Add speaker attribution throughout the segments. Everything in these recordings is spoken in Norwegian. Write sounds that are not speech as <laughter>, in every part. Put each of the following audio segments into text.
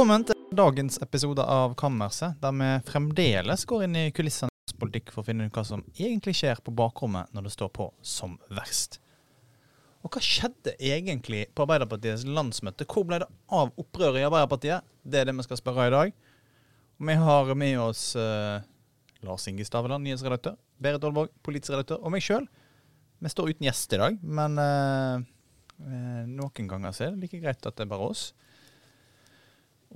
Speaker 1: Velkommen til dagens episode av Kammerset, der vi fremdeles går inn i kulissene i politikk for å finne ut hva som egentlig skjer på bakrommet når det står på som verst. Og hva skjedde egentlig på Arbeiderpartiets landsmøte? Hvor ble det av opprøret i Arbeiderpartiet? Det er det vi skal spørre i dag. Vi har med oss uh, Lars Inge Staveland, nyhetsredaktør. Berit Aalborg, politisk redaktør. Og meg sjøl. Vi står uten gjest i dag, men eh, noen ganger er det like greit at det er bare oss.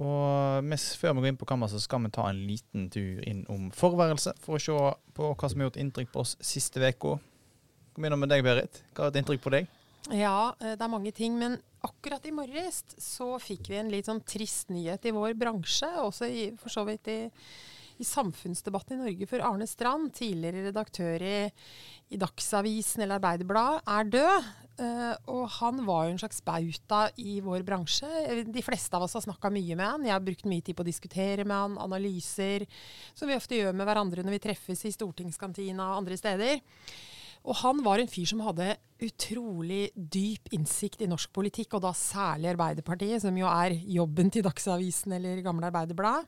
Speaker 1: Og mens, før vi går inn på kammer, så skal vi ta en liten tur inn om forværelse for å se på hva som har gjort inntrykk på oss siste uka. Begynner med deg, Berit. Hva har gjort inntrykk på deg?
Speaker 2: Ja, eh, det er mange ting. Men akkurat i morges så fikk vi en litt sånn trist nyhet i vår bransje. Også i, for så vidt i, i samfunnsdebatten i Norge. For Arne Strand, tidligere redaktør i, i Dagsavisen eller Arbeiderbladet, er død. Uh, og han var jo en slags bauta i vår bransje. De fleste av oss har snakka mye med han. Jeg har brukt mye tid på å diskutere med han, analyser, som vi ofte gjør med hverandre når vi treffes i stortingskantina og andre steder. Og han var en fyr som hadde utrolig dyp innsikt i norsk politikk, og da særlig Arbeiderpartiet, som jo er jobben til Dagsavisen eller Gamle Arbeiderblad.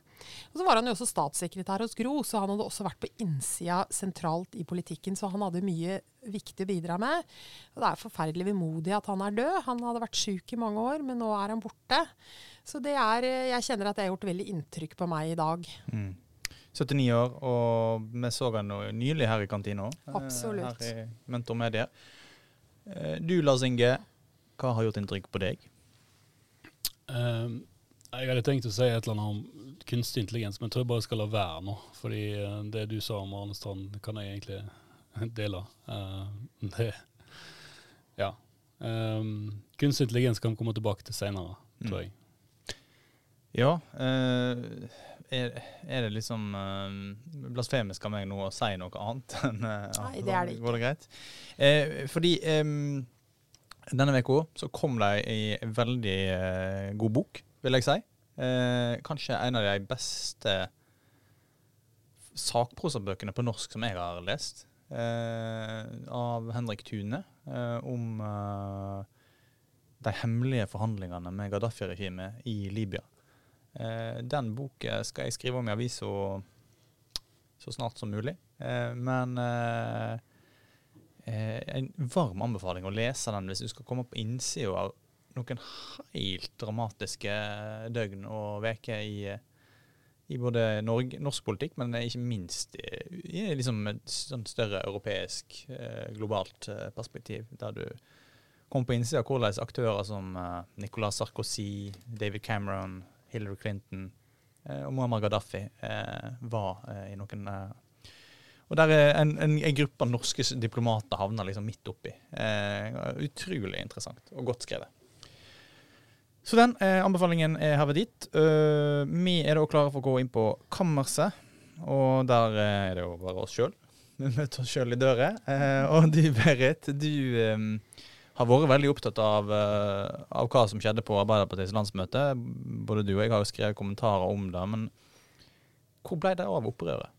Speaker 2: Og så var han jo også statssekretær hos Gro, så han hadde også vært på innsida sentralt i politikken, så han hadde mye viktig å bidra med. Og det er forferdelig vemodig at han er død. Han hadde vært sjuk i mange år, men nå er han borte. Så det er Jeg kjenner at det har gjort veldig inntrykk på meg i dag.
Speaker 1: Mm. 79 år, og vi så han nylig her i kantina.
Speaker 2: Absolutt.
Speaker 1: Her i Mentor Media. Du Lars Inge, hva har gjort inntrykk på deg?
Speaker 3: Uh, jeg hadde tenkt å si et eller annet om kunstig intelligens, men jeg tror jeg bare skal la være nå. Fordi det du sa om Arne Strand, kan jeg egentlig <laughs> dele. Uh, det Ja. Um, kunstig intelligens kan vi komme tilbake til seinere, tror jeg.
Speaker 1: Ja. Uh, er, er, det liksom uh, blasfemisk av meg nå å si noe annet <laughs> enn uh,
Speaker 2: Nei, det er det ikke.
Speaker 1: Går det greit? Uh, fordi um, denne uka så kom det en veldig uh, god bok, vil jeg si. kanskje en av de beste sakprosabøkene på norsk som jeg har lest. av Henrik Thune om de hemmelige forhandlingene med Gaddafi-regimet i Libya. Eh, den boken skal jeg skrive om i avisa så snart som mulig. Eh, men eh, en varm anbefaling å lese den hvis du skal komme på innsida av noen helt dramatiske døgn og uker i, i, både Norge, norsk politikk, men ikke minst i, liksom et sånn større europeisk, globalt perspektiv. Der du kommer på innsida hvordan aktører som Nicolas Sarkozy, David Cameron, Hillary Clinton eh, og Muammar Gaddafi eh, var eh, i noen og der er en, en, en, gruppe av norske diplomater havna liksom midt oppi. Utrolig interessant og godt skrevet. Så den eh, anbefalingen er herved dit. Uh, vi er da klare for å gå inn på kammerset, og der er det jo bare oss sjøl. <laughs> Vi møter oss sjøl i døra. Uh, og du, Berit, du um, har vært veldig opptatt av, uh, av, hva som skjedde på Arbeiderpartiets landsmøte. Både du og jeg har jo skrevet kommentarer om det. Men hvor ble det av opprøret?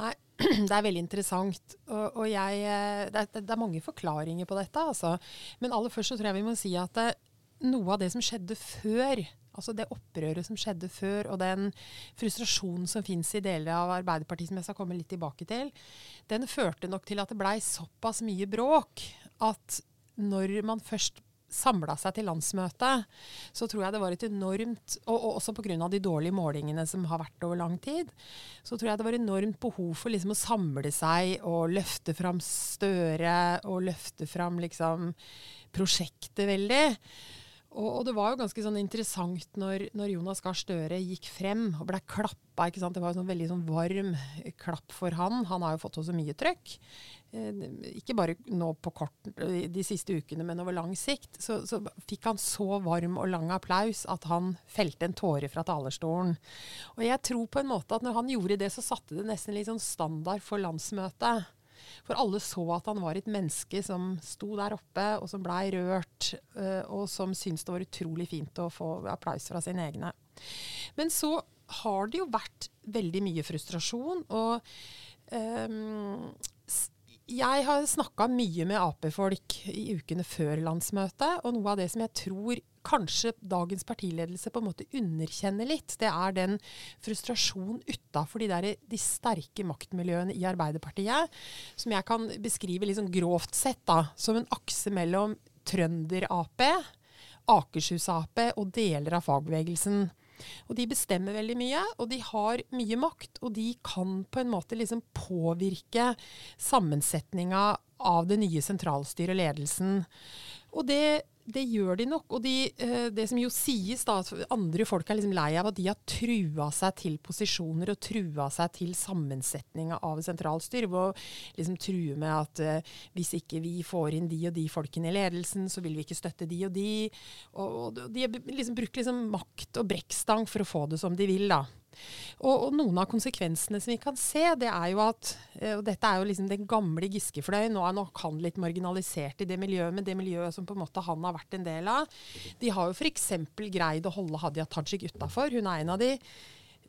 Speaker 2: Nei, <clears throat> det er veldig interessant. Og, og jeg, eh, det, er, det, er, mange forklaringer på dette. Altså. Men aller først så tror jeg vi må si at det, eh, noe av det som skjedde før, altså det opprøret som skjedde før, og den frustrasjonen som fins i deler av Arbeiderpartiet, som jeg skal komme litt tilbake til, den førte nok til at det blei såpass mye bråk at når man først samla seg til landsmøtet, så tror jeg det var et enormt Og, og også pga. de dårlige målingene som har vært over lang tid, så tror jeg det var enormt behov for liksom å samle seg og løfte fram Støre og løfte fram liksom prosjektet veldig. Og, og, det var jo ganske sånn interessant når, når Jonas Gahr Støre gikk frem og ble klappa. ikke sant? Det var en sånn veldig sånn varm klapp for han. Han har jo fått så mye trøkk. Eh, ikke bare nå på kort de siste ukene, men over lang sikt. Så, så, fikk han så varm og lang applaus at han felte en tåre fra talerstolen. Og jeg tror på en måte at når han gjorde det, så satte det nesten litt sånn standard for landsmøtet. For alle så at han var et menneske som sto der oppe, og som blei rørt, uh, og som syntes det var utrolig fint å få applaus fra sine egne. Men så har det jo vært veldig mye frustrasjon, og um, jeg har snakka mye med Ap-folk i ukene før landsmøtet, og noe av det som jeg tror kanskje dagens partiledelse på en måte underkjenner litt, det er den frustrasjonen utafor de, de sterke maktmiljøene i Arbeiderpartiet, som jeg kan beskrive sånn grovt sett da, som en akse mellom Trønder-Ap, Akershus-Ap og deler av fagbevegelsen. Og de bestemmer veldig mye, og de har mye makt. Og de kan på en måte liksom påvirke sammensetninga av det nye sentralstyret og ledelsen. Og det, det gjør de nok. Og de, eh, det som jo sies, da, at andre folk er liksom lei av at de har trua seg til posisjoner og trua seg til sammensetninga av sentralstyret. Og liksom true med at eh, hvis ikke vi får inn de og de folkene i ledelsen, så vil vi ikke støtte de og de. Og, og de har liksom brukt liksom makt og brekkstang for å få det som de vil, da. Og, og noen av konsekvensene som vi kan se, det er jo at eh, Og dette er jo liksom den gamle Giskefløyen. Nå er nok han litt marginalisert i det miljøet, men det miljøet som på en måte han har vært en del av. De har jo f.eks. greid å holde Hadia Tajik utafor. Hun er en av de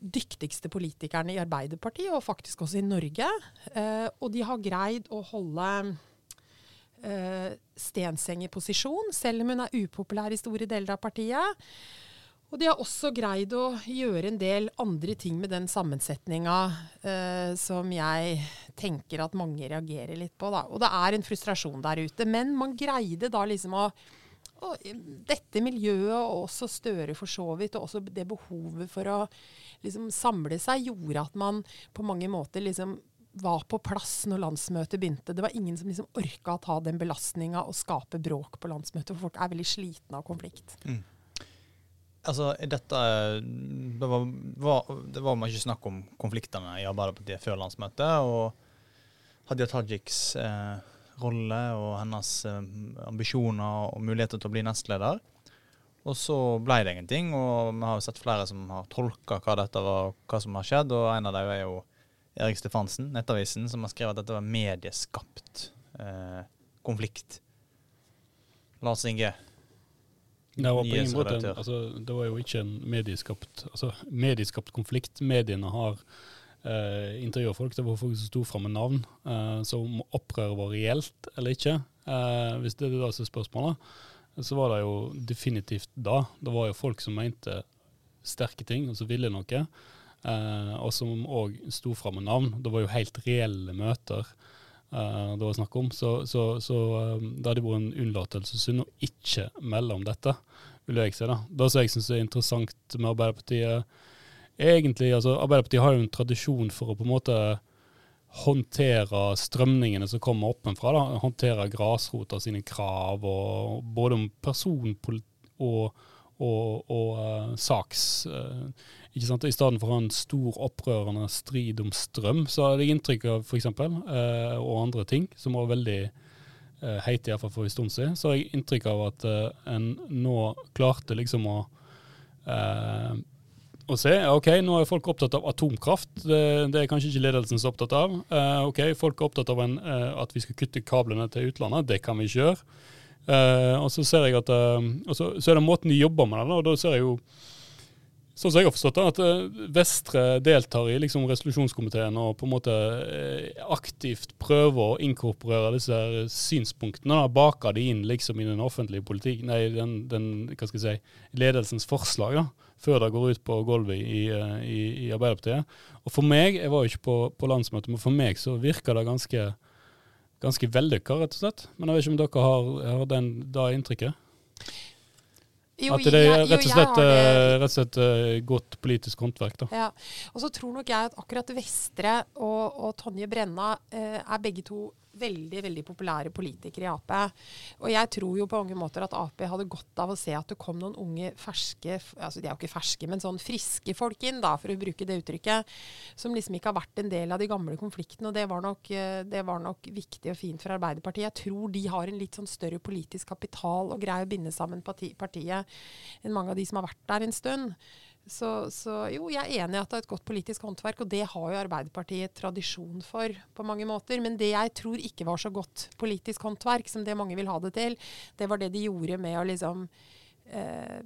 Speaker 2: dyktigste politikerne i Arbeiderpartiet, og faktisk også i Norge. Eh, og de har greid å holde eh, Stenseng i posisjon, selv om hun er upopulær i store deler av partiet. Og de har også greid å gjøre en del andre ting med den sammensetninga eh, som jeg tenker at mange reagerer litt på. Da. Og det er en frustrasjon der ute. Men man greide da liksom å og dette miljøet, og også Støre for så vidt, og også det behovet for å liksom samle seg, gjorde at man på mange måter liksom var på plass når landsmøtet begynte. Det var ingen som liksom orka å ta den belastninga og skape bråk på landsmøtet, for folk er veldig slitne av konflikt.
Speaker 1: Altså, dette Det var, var, det var mye snakk om konfliktene i Arbeiderpartiet før landsmøtet. Og Hadia Tajiks eh, rolle og hennes eh, ambisjoner og muligheter til å bli nestleder. Og så ble det ingenting, og vi har jo sett flere som har tolka hva dette var, hva som har skjedd. Og en av dem er jo Erik Stefansen, Nettavisen, som har skrevet at dette var medieskapt eh, konflikt. Lars Inge,
Speaker 3: Det var på ingen måte en, altså, Det var jo ikke en medieskapt altså, medieskapt konflikt. Mediene har eh, intervjua folk. Det var folk som sto fram med navn. eh, så om opprøret var reelt eller ikke, eh, hvis det er det som er spørsmålet, så var det jo definitivt da. Det var jo folk som mente sterke ting, og som ville noe. eh, og som òg sto fram med navn. Det var jo helt reelle møter eh, det var snakk om. Så, så, så um, det hadde vært en unnlatelsessynd å ikke melde om dette, vil jeg si. da. Det som jeg syns er interessant med Arbeiderpartiet egentlig, altså Arbeiderpartiet har jo en tradisjon for å på en måte håndtere strømningene som kommer oppenfra. Håndtere grasrota sine krav, og både om personpolitikk og, og, og eh, saks... eh, ikke sant? I stedet for å ha en stor opprørende strid om strøm, så har jeg inntrykk av f.eks., uh, og andre ting, som var veldig uh, heit iallfall for en stund siden, så har jeg inntrykk av at eh, en nå klarte liksom å eh, å se ok, nå er folk opptatt av atomkraft. Det, det er kanskje ikke ledelsen så opptatt av. Uh, ok, Folk er opptatt av en, uh, at vi skal kutte kablene til utlandet. Det kan vi ikke gjøre. Eh, og så ser jeg at uh, så, så er det måten de jobber med det og da ser jeg jo Sånn som jeg har forstått det, at eh, Vestre deltar i liksom resolusjonskomiteen og på en måte aktivt prøver å inkorporere disse synspunktene. da, Bake de inn liksom i den offentlige politikk, nei, den, den hva skal jeg si, ledelsens forslag, da, før det går ut på gulvet i, i, i Arbeiderpartiet. Og for meg, jeg var jo ikke på, på landsmøtet, men for meg så virker det ganske ganske vellykka, rett og slett. Men jeg vet ikke om dere har, har den, det inntrykket?
Speaker 2: Jo,
Speaker 3: At det er rett og slett, eh, rett og slett eh, godt politisk håndverk, da.
Speaker 2: Ja. Og så tror nok jeg at akkurat Vestre og, og Tonje Brenna eh, er begge to veldig veldig populære politikere i Ap. Og jeg tror jo på mange måter at Ap hadde godt av å se at det kom noen unge, ferske altså De er jo ikke ferske, men sånn friske folk inn, da, for å bruke det uttrykket. Som liksom ikke har vært en del av de gamle konfliktene. Og det var nok, eh, det var nok viktig og fint for Arbeiderpartiet. Jeg tror de har en litt sånn større politisk kapital og greier å binde sammen parti, partiet enn mange av de som har vært der en stund. Så, så jo, jeg er enig i at det er et godt politisk håndverk, og det har jo Arbeiderpartiet tradisjon for på mange måter. Men det jeg tror ikke var så godt politisk håndverk, som det mange vil ha det til, det var det de gjorde med å liksom eh,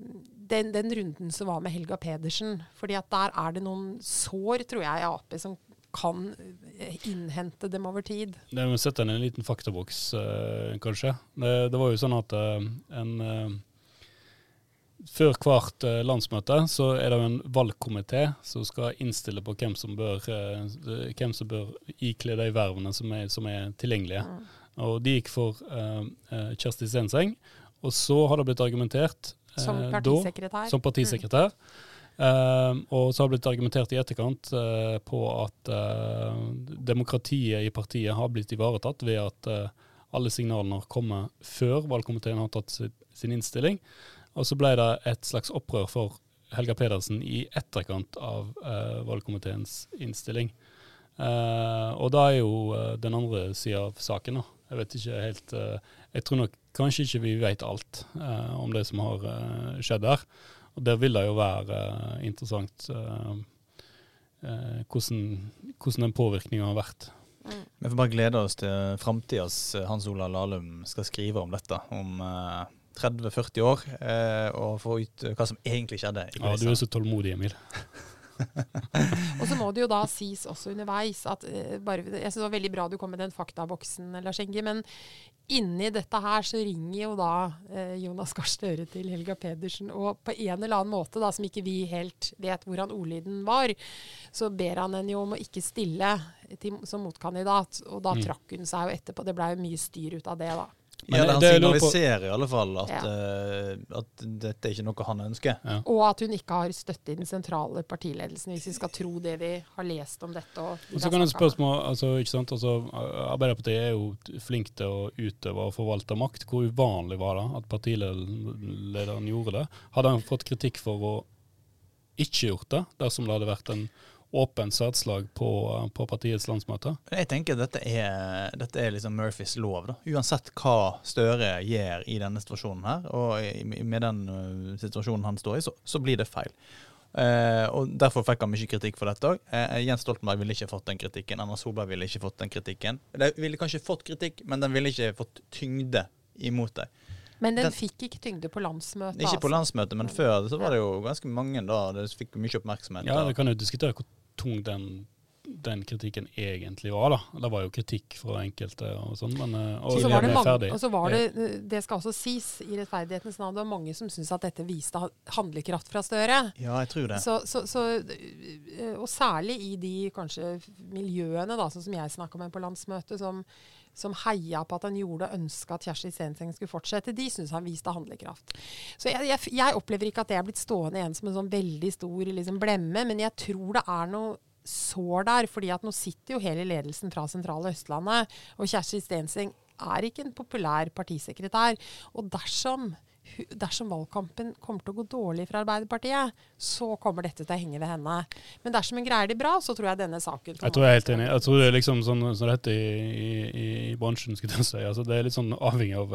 Speaker 2: den, den runden som var med Helga Pedersen. fordi at der er det noen sår, tror jeg, i Ap som kan eh, innhente dem over tid.
Speaker 3: Det må sette den i en liten faktaboks, eh, kanskje. Det, det var jo sånn at eh, en, eh, før hvert eh, landsmøte så er det jo en valgkomité som skal innstille på hvem som bør, eh, hvem som bør ikle de vervene som er, som er tilgjengelige.
Speaker 2: Mm.
Speaker 3: Og de gikk for eh, Kjersti Stenseng. Og så har det blitt argumentert uh,
Speaker 2: Som
Speaker 3: da
Speaker 2: partisekretær.
Speaker 3: som partisekretær. Eh, og så har det blitt argumentert i etterkant uh, på at uh, demokratiet i partiet har blitt ivaretatt ved at alle signalene har kommet før valgkomiteen har tatt sin, sin innstilling. Og så ble det et slags opprør for Helga Pedersen i etterkant av uh, valgkomiteens innstilling. Uh, og da er jo uh, den andre sida av saken, da. Jeg vet ikke helt Jeg tror nok kanskje ikke vi vet alt om det som har skjedd der. Og der vil det jo være interessant hvordan, hvordan den påvirkninga har vært.
Speaker 2: Mm.
Speaker 1: Vi får bare glede oss til framtidas Hans Olav Lahlum skal skrive om dette om 30-40 år, eh, og få ut eh, hva som egentlig skjedde.
Speaker 3: Ja, du er så tålmodig, Emil. <laughs>
Speaker 2: Og så må det jo da sies også underveis at eh, bare, Jeg synes det var veldig bra du kom med den faktaboksen, Lars Engi, men inni dette her så ringer jo da eh, Jonas Gahr Støre til Helga Pedersen, og på en eller annen måte, da, som ikke vi helt vet hvordan ordlyden var, så ber han henne jo om å ikke stille til, som motkandidat, og da
Speaker 3: Mm.
Speaker 2: trakk hun seg jo etterpå. Det blei jo mye styr ut av det, da.
Speaker 3: Men
Speaker 1: ja,
Speaker 3: det- det han
Speaker 1: signaliserer i alle fall at,
Speaker 2: Ja.
Speaker 1: uh, at dette er ikke noe han ønsker.
Speaker 3: Ja.
Speaker 2: Og at hun ikke har støtte i den sentrale partiledelsen, hvis vi skal tro det vi har lest om dette. Og, de
Speaker 3: Og så kan et spørsmål, altså, ikke sant? Altså, Arbeiderpartiet er jo flink til å utøve og forvalte makt. Hvor uvanlig var det at partilederen gjorde det? Hadde han fått kritikk for å ikke gjort det, dersom det hadde vært en åpent satslag på, på partiets landsmøte?
Speaker 1: Jeg tenker dette er, dette er liksom Murphys lov. da. Uansett hva Støre gjør i denne situasjonen her, og med den uh, situasjonen han står i, så, så blir det feil. Eh, og Derfor fikk han mye kritikk for dette òg. Jens Stoltenberg ville ikke fått den kritikken. Erna Solberg ville ikke fått den kritikken. De ville kanskje fått kritikk, men den ville ikke fått tyngde imot det.
Speaker 2: Men den
Speaker 1: Den-
Speaker 2: fikk ikke tyngde på landsmøtet.
Speaker 1: Ikke på
Speaker 2: altså.
Speaker 1: men før så var det jo ganske mange da. Det fikk mye oppmerksomhet.
Speaker 3: Ja, vi kan jo diskutere hvor tung den, den kritikken egentlig var, da. Det var jo kritikk fra enkelte og sånn, men eh, og
Speaker 2: så var det mange,
Speaker 3: ferdig.
Speaker 2: og så var det, det skal også sies i rettferdighetens navn, det var mange som syntes at dette viste handlekraft fra Støre.
Speaker 1: Ja, jeg tror det.
Speaker 2: Så, så, så, øh, og særlig i de kanskje miljøene, da, sånn som jeg snakka med på landsmøtet, som, som heia på at han gjorde og ønska at Kjersti Stenseng skulle fortsette, de syns han viste handlekraft. Så jeg, jeg, jeg opplever ikke at det er blitt stående igjen som en sånn veldig stor liksom, blemme, men jeg tror det er noe sår der, fordi at nå sitter jo hele ledelsen fra sentrale Østlandet, og Kjersti Stenseng er ikke en populær partisekretær. Og dersom dersom valgkampen kommer til å gå dårlig for Arbeiderpartiet, så kommer dette til å henge ved henne. Men dersom hun greier det bra, så tror jeg denne saken
Speaker 3: Jeg tror jeg er helt enig. Jeg tror det er liksom sånn som det heter i, i, i bransjen, skulle jeg si. Altså, det er litt sånn avhengig av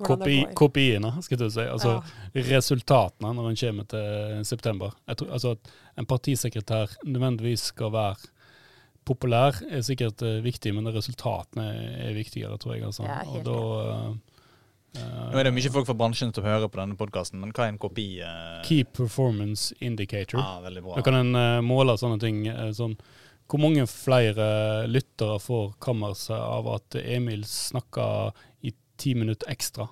Speaker 3: KPI,
Speaker 2: går.
Speaker 3: KPI-ene, skulle jeg si. Altså
Speaker 2: Ja.
Speaker 3: resultatene når en kommer til september. Jeg tror, altså at en partisekretær nødvendigvis skal være populær, er sikkert eh, viktig, men resultatene er viktigere, tror jeg. Altså.
Speaker 2: Jeg
Speaker 3: Og da eh,
Speaker 1: Nå er det mye folk fra bransjen som hører på denne podkasten, men hva er en kopi? eh?
Speaker 3: Key performance indicator.
Speaker 1: Ja, veldig bra.
Speaker 3: Da kan en eh, måle sånne ting. eh, sånn, hvor mange flere lyttere får kammerset av at Emil snakker i ti minutter ekstra?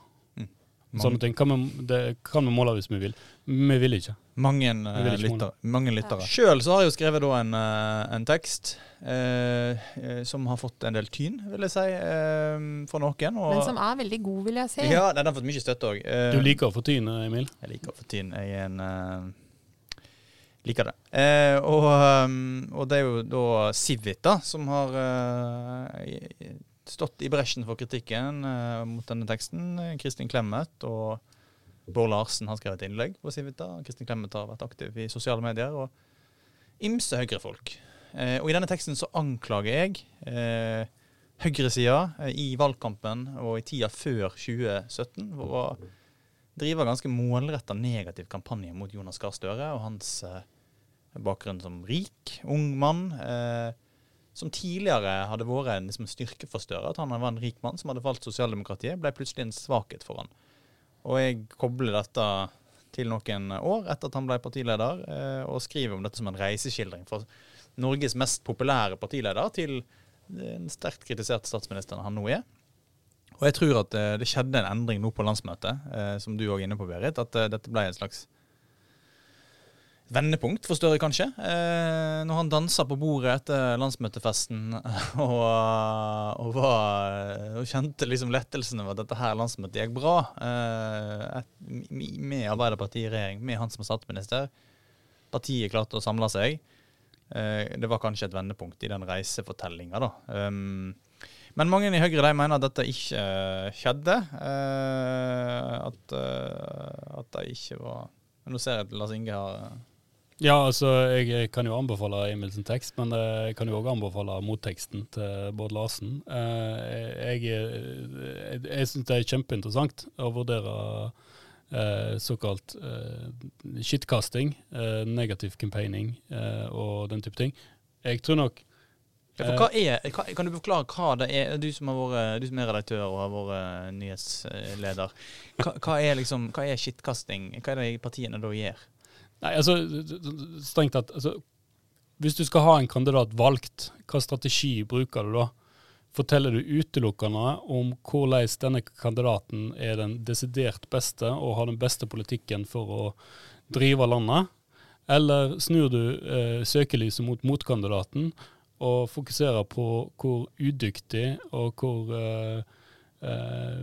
Speaker 3: Sånne ting kan vi, det kan vi måle hvis vi vil. Vi vil ikke.
Speaker 1: Mange, uh, lytter. Mange lyttere.
Speaker 2: Ja.
Speaker 1: Sjøl har jeg jo skrevet da en, eh, en tekst eh, eh, som har fått en del tyn, vil jeg si, eh, for noen. Og,
Speaker 2: Men som er veldig god, vil jeg si.
Speaker 1: ja, den har fått mye støtte òg.
Speaker 3: Du liker å få tyn, Emil?
Speaker 1: Jeg liker å få tyn. Jeg er en uh, Liker det. Eh, og, um, og det er jo da Civit da, som har eh, stått i bresjen for kritikken eh, mot denne teksten. Kristin Clemet og Bård Larsen har skrevet innlegg på Civita. Kristin Clemet har vært aktiv i sosiale medier. Og ymse høyrefolk. Eh, og i denne teksten så anklager jeg eh, høyresida eh, i valgkampen og i tida før 2017 for å drive ganske målretta negativ kampanje mot Jonas Gahr Støre og hans eh, bakgrunn som rik, ung mann. Eh, som tidligere hadde vært en liksom, styrke for Støre. At han var en rik mann som hadde valgt sosialdemokratiet, ble plutselig en svakhet for han. Og jeg kobler dette til noen år etter at han ble partileder, eh, og skriver om dette som en reiseskildring fra Norges mest populære partileder til den sterkt kritiserte statsministeren han nå er. Og jeg tror at eh, det skjedde en endring nå på landsmøtet, eh, som du òg er inne på, Berit. At dette ble en slags vendepunkt for Støre, kanskje. Eh, når han dansa på bordet etter landsmøtefesten <laughs> og, og, var, og kjente liksom lettelsen over at dette her landsmøtet gikk bra, eh, et, med Arbeiderpartiet i regjering, med han som statsminister. Partiet klarte å samle seg. Eh, det var kanskje et vendepunkt i den reisefortellinga, da. Um, men mange i Høyre de mener at dette ikke uh, skjedde. Uh, at, at det ikke var Nå ser jeg at Lars Inge har
Speaker 3: ja, altså jeg, jeg, kan jo anbefale Emilsen tekst, men jeg kan jo òg anbefale motteksten til Bård Larsen. Jeg, jeg, jeg syns det er kjempeinteressant å vurdere eh, såkalt skittkasting, eh, negativ campaigning og den type ting. Jeg tror nok
Speaker 1: ja, er, kan du forklare hva det er, du som, vært, du som er redaktør og har vært nyhetsleder. Hva, hva, er liksom, hva er skittkasting? Hva er det partiene da gjør?
Speaker 3: Nei, altså, strengt tatt altså, Hvis du skal ha en kandidat valgt, hva strategi bruker du da? Forteller du utelukkende om hvordan denne kandidaten er den desidert beste og har den beste politikken for å drive landet? Eller snur du eh, søkelyset mot motkandidaten og fokuserer på hvor udyktig og hvor eh, eh,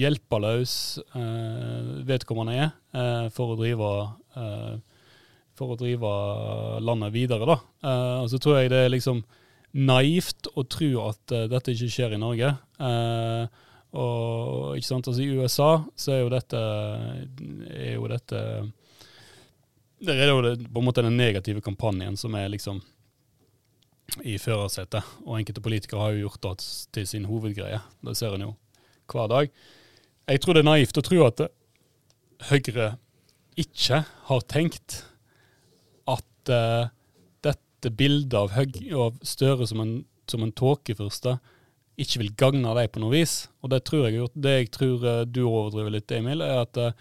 Speaker 3: hjelpeløs eh, vedkommende er eh, for å drive eh, for å drive landet videre. da. Eh, og Så tror jeg det er liksom naivt å tro at uh, dette ikke skjer i Norge. Eh, og ikke sant, altså I USA så er jo dette, er jo dette Det er jo det, på en måte den negative kampanjen som er liksom i førersetet. Og enkelte politikere har jo gjort det til sin hovedgreie. Det ser en jo hver dag. Jeg tror det er naivt å tro at Høyre ikke har tenkt uh, dette bildet av, av Støre som en, som en tåkefyrste ikke vil gagne deg på noe vis. Og det tror jeg Det jeg tror uh, du overdriver litt, Emil, er at uh,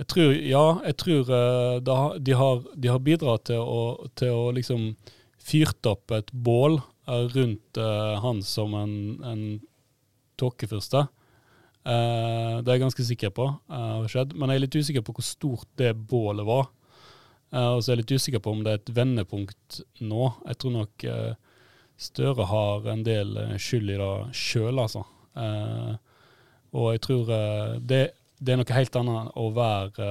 Speaker 3: jeg tror, ja, jeg tror uh, de, har, de, har, bidratt til å, til å liksom fyrt opp et bål rundt han som en, en tåkefyrste. det er jeg ganske sikker på har skjedd, men jeg er litt usikker på hvor stort det bålet var. Uh, og så er jeg litt usikker på om det er et vendepunkt nå. Jeg tror nok uh, Støre har en del uh, skyld i det sjøl, altså. og jeg tror det, det, er noe helt annet å være,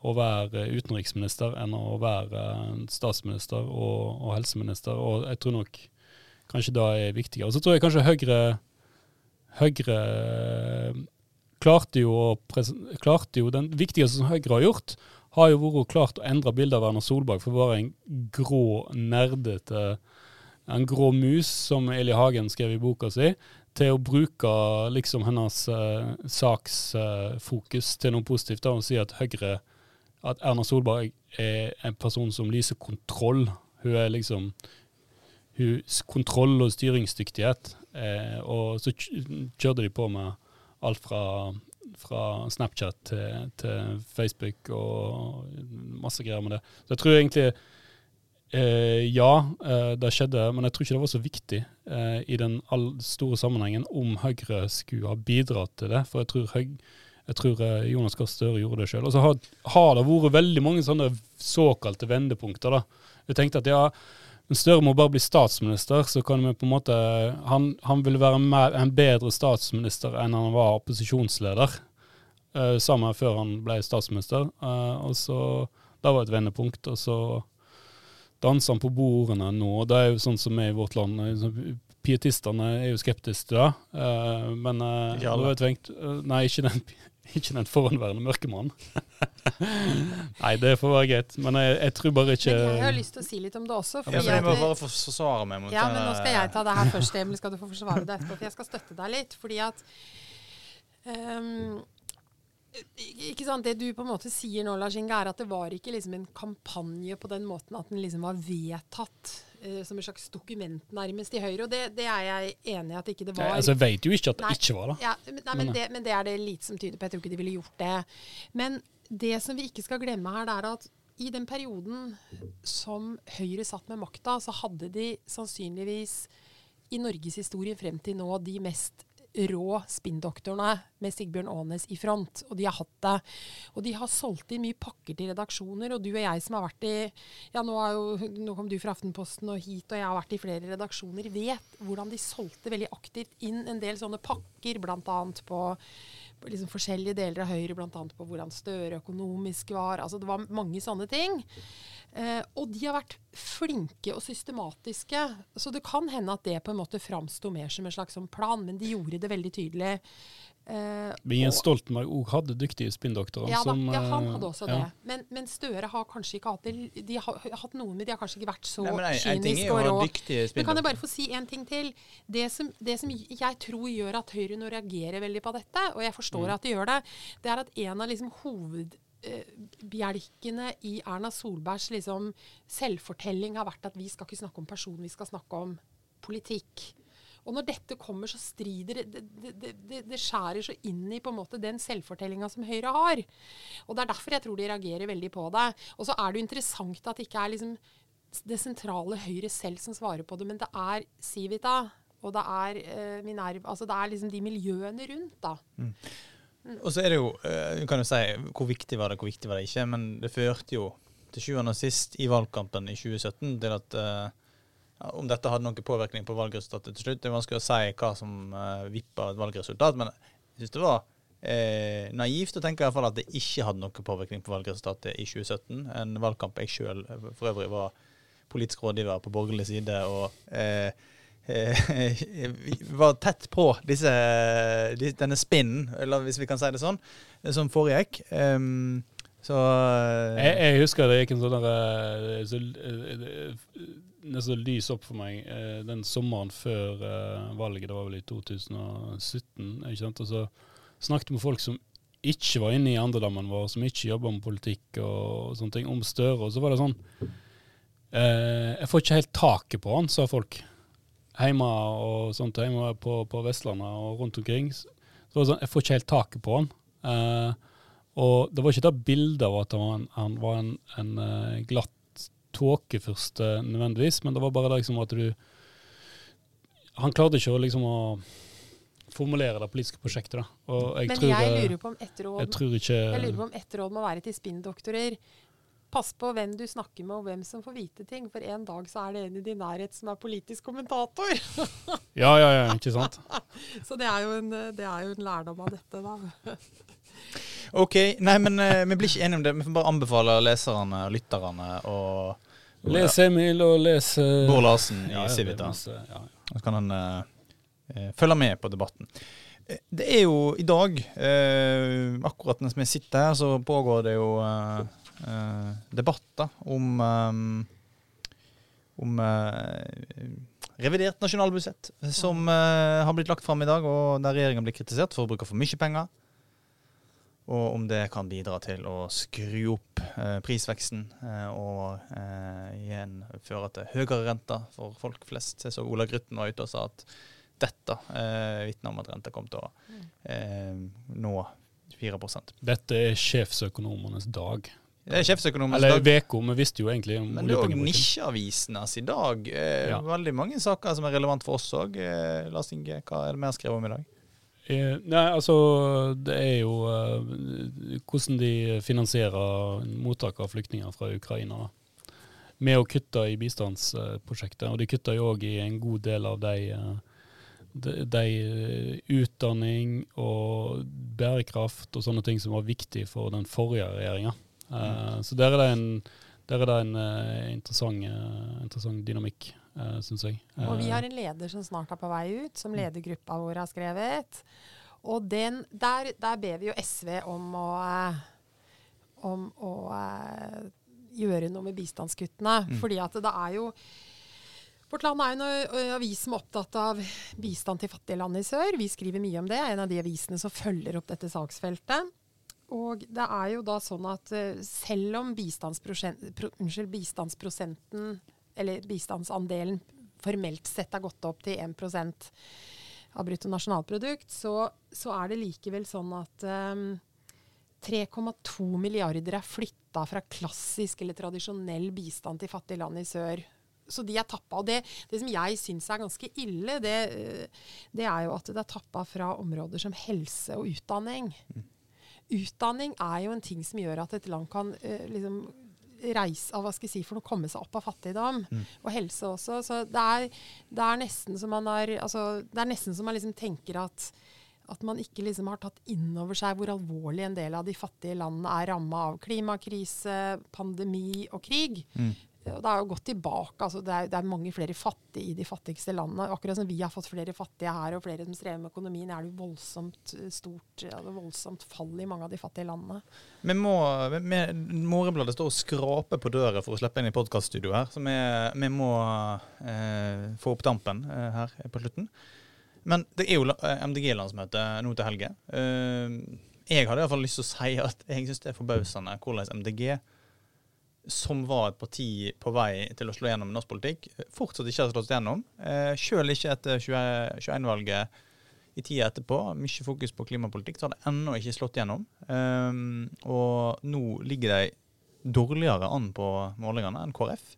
Speaker 3: å være utenriksminister enn å være statsminister og, og, helseminister. Og jeg tror nok kanskje det er viktigere. Og så tror jeg kanskje Høyre, Høyre klarte jo, klarte jo Den viktigste som Høyre har gjort, har jo vært klart å endre bildet av Erna Solberg for å være en grå, nerdete En grå mus, som Eli Hagen skrev i boka si, til å bruke liksom hennes uh, saksfokus uh, til noe positivt. Da, og si at Høyre At Erna Solberg er en person som lyser kontroll. Hun er liksom hun, Kontroll og styringsdyktighet. Eh, og så kjørte de på med alt fra fra Snapchat til, til, Facebook og masse greier med det. Så jeg tror egentlig eh, ja, eh, det skjedde, men jeg tror ikke det var så viktig eh, i den store sammenhengen om Høyre skulle ha bidratt til det. For jeg tror, jeg tror eh, Jonas Gahr Støre gjorde det sjøl. Og så har, har, det vært veldig mange sånne såkalte vendepunkter. da. Jeg tenkte at ja, men Støre må bare bli statsminister, så kan vi på en måte Han, han vil være mer, en bedre statsminister enn han var opposisjonsleder. Uh, samme før han ble statsminister. Uh, og så Det var et vendepunkt. Og så danser han på bordene nå. Det er jo sånn som er i vårt land. Pietistene er jo skeptiske til det. Uh, men uh, ja, det var tvengt, Nei, ikke den, <laughs> ikke den forhåndværende mørkemannen. <laughs> Nei, det får være greit. Men jeg, jeg, tror bare ikke
Speaker 2: Men Jeg har lyst til å si litt om det også.
Speaker 1: Ja, jeg må bare forsvare meg mot
Speaker 2: Ja, men nå skal jeg ta det her først, <laughs> Emil. Skal du få forsvare det etterpå? For jeg skal støtte deg litt. Fordi at um, ikke sant, Det du på en måte sier nå, Lars Inge, er at det var ikke liksom en kampanje på den måten at den liksom var vedtatt uh, som et slags dokument nærmest i Høyre. Og det, det, er jeg enig i at ikke det var.
Speaker 3: Nei, altså, Jeg vet jo ikke at det nei, ikke var det.
Speaker 2: Ja, nei, men, det, men det er det lite som tyder på. Jeg tror ikke de ville gjort det. Men det som vi ikke skal glemme her, det er at i den perioden som Høyre satt med makta, så hadde de sannsynligvis i Norges historie frem til nå de mest rå spinndoktorene med Sigbjørn Aanes i front. Og de har hatt det. Og de har solgt inn mye pakker til redaksjoner. Og du og jeg som har vært i Ja, nå, jo, nå kom du fra Aftenposten og hit, og jeg har vært i flere redaksjoner, vet hvordan de solgte veldig aktivt inn en del sånne pakker, bl.a. på liksom forskjellige deler av Høyre, bl.a. på hvordan Støre økonomisk var. Altså Det var mange sånne ting. Eh, og de har vært flinke og systematiske. Så det kan hende at det på en måte framsto mer som en slags sånn plan, men de gjorde det veldig tydelig.
Speaker 3: Uh, men Jens Stoltenberg og hadde dyktige spinndoktorer.
Speaker 2: Ja, som, ja, han hadde også ja. det. Men, men, Støre har kanskje ikke hatt det. De har hatt noen, men de har kanskje ikke vært så kyniske og rå. Men kan jeg bare få si en ting til? Det som, det som, jeg tror gjør at Høyre nå reagerer veldig på dette, og jeg forstår mm. at de gjør det, det er at en av liksom hoved bjelkene i Erna Solbergs liksom, selvfortelling har vært at vi skal ikke snakke om person, vi skal snakke om politikk. Og når dette kommer, så strider det Det, det, det skjærer så inn i på en måte den selvfortellinga som Høyre har. Og Det er derfor jeg tror de reagerer veldig på det. Og så er det jo interessant at det ikke er liksom det sentrale Høyre selv som svarer på det, men det er Civita og det er uh, Minerv Altså det er liksom de miljøene rundt, da. Mm.
Speaker 1: Og så er det jo, uh, kan jo si hvor viktig var det, hvor viktig var det ikke, men det førte jo til sjuende og sist i valgkampen i 2017 til at uh, om dette hadde noen påvirkning på valgresultatet til slutt, det er vanskelig å si hva som uh, vippa et valgresultat, men jeg syns det var eh, naivt å tenke i hvert fall at det ikke hadde noen påvirkning på valgresultatet i 2017. En valgkamp jeg sjøl for øvrig var politisk rådgiver på borgerlig side og eh, eh, <laughs> var tett på disse, denne spinnen, eller hvis vi kan si det sånn, som foregikk. Um, så
Speaker 3: jeg, jeg, husker det gikk en sånn derre så, nesten lys opp for meg eh, den sommeren før eh, valget, det var vel i 2017. ikke sant? Og så snakket med folk som ikke var inne i andedammen vår, som ikke jobba med politikk og sånne ting, om Støre. Og så var det sånn eh, Jeg får ikke helt taket på han, sa folk. Hjemme og sånt, hjemme på, på Vestlandet og rundt omkring. Så var det sånn, Jeg får ikke helt taket på han. Eh, og det var ikke det bildet av at han var en, han var en, en uh, glatt tåkefyrste nødvendigvis, men det var bare liksom at du Han klarte ikke å liksom å formulere det politiske prosjektet. Da. Og jeg
Speaker 2: men
Speaker 3: tror,
Speaker 2: jeg lurer på om ett råd,
Speaker 3: ikke,
Speaker 2: jeg lurer på om ett råd må være til spinndoktorer. Pass på hvem du snakker med, og hvem som får vite ting. For en dag så er det en i din nærhet som er politisk kommentator. <laughs>
Speaker 3: ja, ja, ja, ikke sant? <laughs>
Speaker 2: så det er, jo en, det er jo en lærdom av dette, da. <laughs>
Speaker 1: OK. Nei, men uh, vi blir ikke enige om det. Vi får bare anbefale leserne og lytterne å
Speaker 3: Les Emil og les uh,
Speaker 1: Bård Larsen i ja, Civita. Ja. Så kan han uh, følge med på debatten. Det er jo i dag, akkurat mens vi sitter her, så pågår det jo debatter om um, om revidert nasjonalbudsjett, som har blitt lagt fram i dag, og der regjeringa blir kritisert for å bruke for mye penger og om det kan bidra til å skru opp eh, prisveksten eh, og eh, igjen føre til høyere renter for folk flest. Jeg så Ola Grytten var ute og sa at dette eh, vitner om at renta kom til å eh, nå 4%
Speaker 3: Dette er sjefsøkonomenes dag.
Speaker 1: Det er sjefsøkonomenes
Speaker 3: Eller VK, vi visste jo egentlig om
Speaker 1: Men det er òg nisjeavisenes i dag. Eh, ja. Veldig mange saker som er relevant for oss òg. Eh, Lars Inge, hva er det vi har skrevet om i dag?
Speaker 3: Eh, nei, altså det er jo uh, hvordan de finansierer mottak av flyktninger fra Ukraina. Med å kutte i bistandsprosjektet. Og de kutter jo òg i en god del av de, uh, de, de uh, utdanning og bærekraft og sånne ting som var viktig for den forrige regjeringa. Mm. Så der er det en, er det en interessant, interessant dynamikk uh, eh, syns jeg.
Speaker 2: Og vi har en leder som snart er på vei ut, som ledergruppa vår har skrevet. Og den, der, der, ber vi jo SV om å, eh, om å gjøre noe med bistandskuttene. Mm. Fordi at det er jo Vårt Land er jo en avis som er opptatt av bistand til fattige land i sør. Vi skriver mye om det. En av de avisene som følger opp dette saksfeltet. Og det er jo da sånn at selv om bistandsprosenten, unnskyld, bistandsprosenten eller bistandsandelen formelt sett har gått opp til 1% av bruttonasjonalprodukt, så, så er det likevel sånn at um, ehm, 3,2 milliarder er flytta fra klassisk eller tradisjonell bistand til fattige land i sør så de er tappa. Og det, det som jeg syns er ganske ille, det, det, er jo at det er tappa fra områder som helse og utdanning. Mm. Utdanning er jo en ting som gjør at et land kan uh, liksom reise av hva skal jeg si, for å komme seg opp av fattigdom. Mm. Og helse også. Så det er, det er, nesten som man har altså, Det er nesten som man liksom tenker at at man ikke liksom har tatt inn over seg hvor alvorlig en del av de fattige landene er ramma av klimakrise, pandemi og krig. Mm. Og det er jo gått tilbake. altså det er, det er, mange flere fattige i de fattigste landene. Akkurat som vi har fått flere fattige her, og flere som strever med økonomien, er det jo voldsomt eh, stort ja, voldsomt fall i mange av de fattige landene.
Speaker 1: Vi må, Morebladet står og skraper på døra for å slippe inn i podkaststudioet her, så vi, vi må eh, få opp dampen eh, her på slutten. Men det er jo eh, MDG-landsmøte nå til helge. Eh, jeg hadde iallfall lyst til å si at jeg syns det er forbausende hvordan MDG som var et parti på vei til å slå gjennom norsk politikk, fortsatt ikke har slått gjennom. Eh, Sjøl ikke etter 21-valget i tida etterpå, mye fokus på klimapolitikk, så har det ennå ikke slått gjennom. Eh, og nå ligger de dårligere an på målingene enn KrF.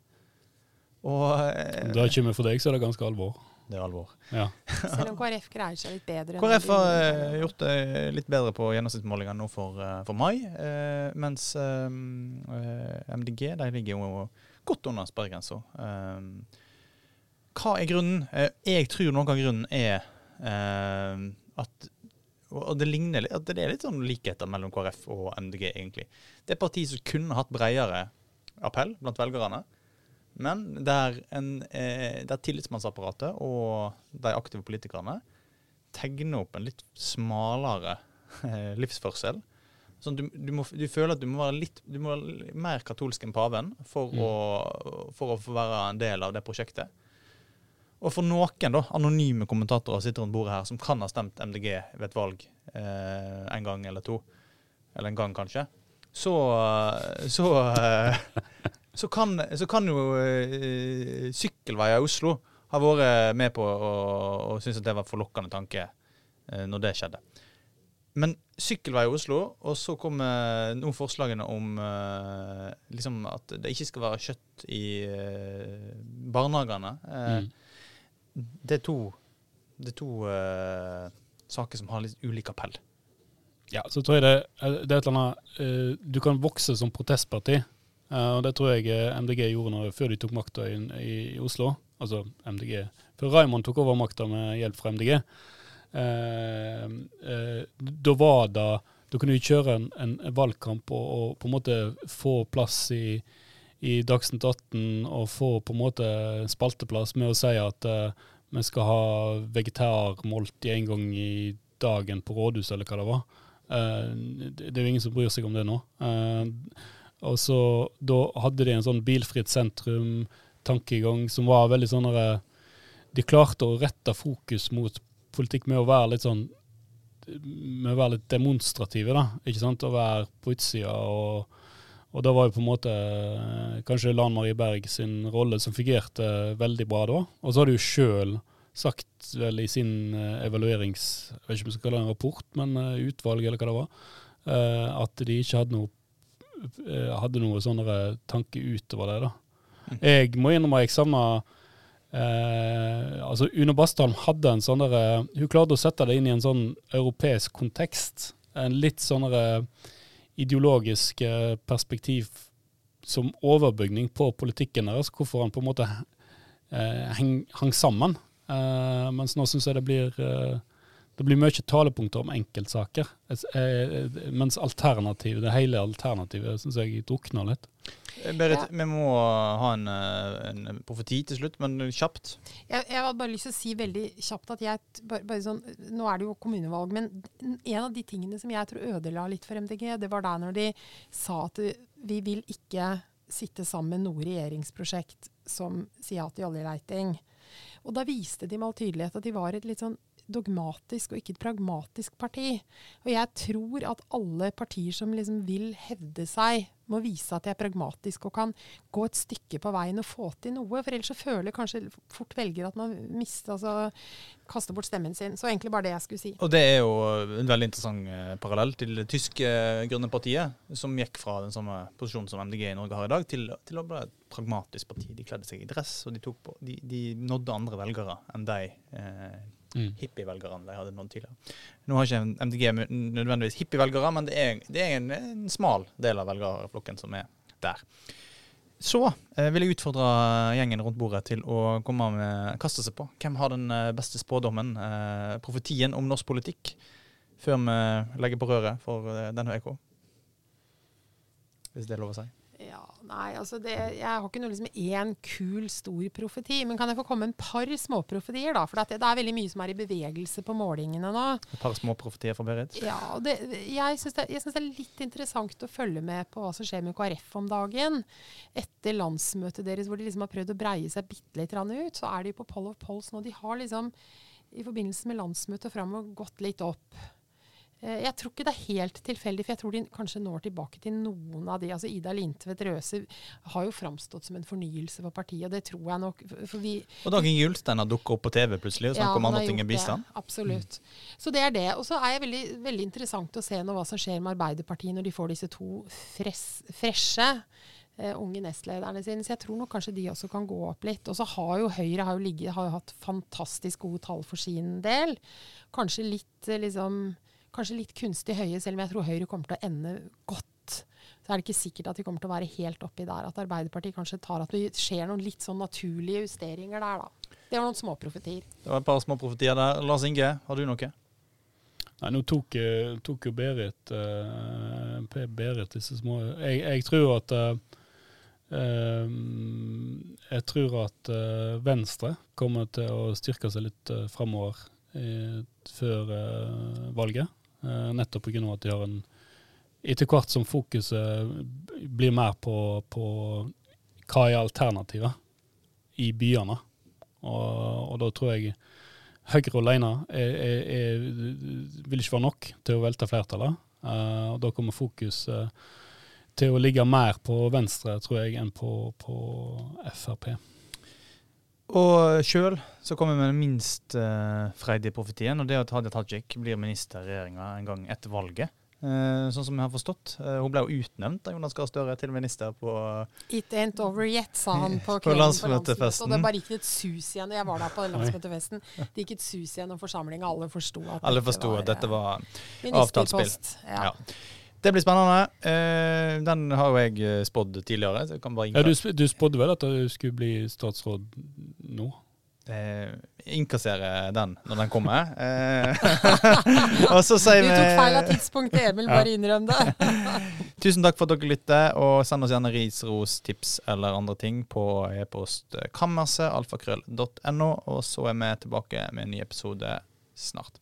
Speaker 3: Og, eh, da kommer for deg, så er det ganske alvor
Speaker 1: det er alvor.
Speaker 3: Ja. <laughs>
Speaker 2: Selv om KrF greier seg litt bedre.
Speaker 1: KrF har uh, gjort det litt bedre på gjennomsnittsmålingene nå for, uh, for mai, uh, mens MDG de ligger jo godt under sperregrensa. hva er grunnen? jeg tror noe av grunnen er at og det ligner litt, at det er litt sånn likheter mellom KrF og MDG, egentlig. Det er partier som kunne hatt bredere appell blant velgerne. Men der, en, eh, der tillitsmannsapparatet og de aktive politikerne tegner opp en litt smalere eh, livsførsel. Sånn du, du, må, du, føler at du må være litt du må være mer katolsk enn paven for, mm. å, for å få være en del av det prosjektet. Og for noen da, anonyme kommentatorer sitter rundt bordet her som kan ha stemt MDG ved et valg eh, en gang eller to, eller en gang kanskje, så, så eh, så kan, så kan jo uh, sykkelveier i Oslo ha vært med på å, å synes at det var en forlokkende tanke uh, når det skjedde. Men sykkelvei i Oslo, og så kommer noen forslagene om uh, liksom at det ikke skal være kjøtt i barnehagene. Mm. Det er to, det er to saker som har litt ulik appell.
Speaker 3: Ja, så tror jeg det, det er et eller annet Du kan vokse som protestparti Uh, og Det tror jeg eh, MDG gjorde når, før de tok makta i, i, Oslo. Altså MDG Før Raymond tok over makta med hjelp fra MDG. Eh, eh, da var det Da kunne vi kjøre en, en valgkamp og, og, på en måte få plass i, i Dagsnytt 18 og få på en måte spalteplass med å si at vi skal ha vegetarmåltid en gang i dagen på rådhuset, eller hva det var. det, det er jo ingen som bryr seg om det nå. Uh, og så da hadde de en sånn bilfritt sentrum-tankegang som var veldig sånn De klarte å rette fokus mot politikk med å være litt sånn med å være litt demonstrative, da. ikke sant, Å være på utsida. Og, og da var jo på en måte kanskje Lan Marie Berg sin rolle som fungerte veldig bra da. Og så har du jo sjøl sagt vel i sin uh, evaluerings... Jeg vet ikke om vi skal kalle det en rapport, men uh, utvalg, eller hva det var, at de ikke hadde noe Eh, hadde noe sånne tanke utover det. da. Mm. Jeg må innrømme jeg savna eh, altså Une Bastholm hadde en sånn Hun klarte å sette det inn i en sånn europeisk kontekst. En litt sånn ideologisk eh, perspektiv som overbygning på politikken deres. Hvorfor han på en måte eh, hang, hang sammen. Eh, mens nå syns jeg det blir eh, det blir mye talepunkter om enkeltsaker, mens alternativet, det hele alternativet syns jeg drukner litt.
Speaker 1: Eh, Berit, ja. vi må ha en, eh, en, profeti til slutt, men kjapt.
Speaker 2: Jeg, jeg hadde bare lyst til å si veldig kjapt at jeg bare, bare sånn, Nå er det jo kommunevalg, men en av de tingene som jeg tror ødela litt for MDG, det var der når de sa at vi vil ikke sitte sammen med noe regjeringsprosjekt som sier ja til oljeleiting. Og da viste de med all tydelighet at de var et litt sånn dogmatisk og ikke et pragmatisk parti. Og jeg tror at alle partier som liksom vil hevde seg, må vise at de er pragmatiske og kan gå et stykke på veien og få til noe. For ellers så føler kanskje fort velger at man mister, altså kaster bort stemmen sin. Så egentlig bare det jeg skulle si.
Speaker 1: Og det er jo en veldig interessant eh, parallell til det tyske Grønne partiet, som gikk fra den samme posisjonen som MDG i Norge har i dag, til, til å bli et pragmatisk parti. De kledde seg i dress, og de, på, de, de nådde andre velgere enn de eh, mm. hippievelgerne de hadde noen tidligere. Nå har ikke MDG nødvendigvis hippievelgere, men det er, det er en, en, smal del av velgerflokken som er der. Så eh, vil jeg utfordre gjengen rundt bordet til å komme med, kaste seg på. Hvem har den eh, beste spådommen, eh, profetien om norsk politikk, før vi legger på røret for eh, denne uka? Hvis det er lov å si.
Speaker 2: Nei, altså det, Jeg har ikke noe liksom én kul, stor profeti. Men kan jeg få komme med en par småprofetier, da? For det, det, er veldig mye som er i bevegelse på målingene nå.
Speaker 1: Et par småprofetier for Berit?
Speaker 2: Ja, det, jeg syns det, det, er litt interessant å følge med på hva som skjer med KrF om dagen. Etter landsmøtet deres hvor de liksom har prøvd å breie seg bitte litt ut, så er de på poll of polls nå. De har liksom i forbindelse med landsmøtet framover gått litt opp. Eh, jeg tror ikke det er helt tilfeldig, for jeg tror de kanskje når tilbake til noen av de. altså Ida Lintvedt Røse har jo framstått som en fornyelse for partiet, og det tror jeg nok. Vi,
Speaker 1: og Dagen Julstein har dukka opp på TV plutselig og snakka ja, om andre ting enn bistand?
Speaker 2: Absolutt. Mm. Så det er det. Og så er det veldig, veldig, interessant å se nå hva som skjer med Arbeiderpartiet når de får disse to freshe Uh, unge nestlederne sine. Så jeg tror nok kanskje de også kan gå opp litt. Og så har jo Høyre har jo, ligget, har jo hatt fantastisk gode tall for sin del. Kanskje litt uh, liksom kanskje litt kunstig høye, selv om jeg tror Høyre kommer til å ende godt. Så er det ikke sikkert at vi kommer til å være helt oppi der. At Arbeiderpartiet kanskje tar at det skjer noen litt sånn naturlige justeringer der, da. Det var noen småprofetier.
Speaker 1: Det var et par småprofetier der. Lars Inge, har du noe?
Speaker 3: Nei, nå tok, tok jo Berit, uh, Berit disse små Jeg, jeg tror at uh, Jeg tror at uh, Venstre kommer til å styrke seg litt uh, framover før valget. Uh, nettopp pga. at de har en Etter hvert som fokuset blir mer på, på hva er alternativet i byene, og, og da tror jeg Høyre alene er, er, er, vil ikke være nok til å velte flertallet. Uh, og Da kommer fokus uh, til å ligge mer på Venstre, tror jeg, enn på, på Frp.
Speaker 1: Og sjøl så kommer vi med den minst uh, freidige profetien, og det er at Hadia Tajik blir minister i regjeringa en gang etter valget. Uh, sånn som vi har forstått. Uh, hun ble jo utnevnt av Jonas Gahr Støre til minister på
Speaker 2: It ain't over yet, sa han <laughs> på,
Speaker 1: på landsmøtefesten.
Speaker 2: Og det bare gikk et sus igjen. Jeg var der på landsmøtefesten. <laughs> Det gikk et sus igjen og forsamlinga. Alle forsto at,
Speaker 1: Alle forsto at dette var avtalt spill. Ja. ja. Det blir spennende. Uh, den har jo jeg eh, spådd tidligere. Så jeg kan bare
Speaker 3: ja, du, du spådde vel at du skulle bli statsråd nå?
Speaker 1: Uh, innkassere den når den kommer. <laughs> <laughs> Og så sier
Speaker 2: vi Du tok feil av tidspunktet, Emil. <laughs> Bare innrøm det.
Speaker 1: Tusen takk for at dere lytter, og send oss gjerne ris, ros, tips eller andre ting på e-post kammerset, alfakrøll.no, og så er vi tilbake med en ny episode snart.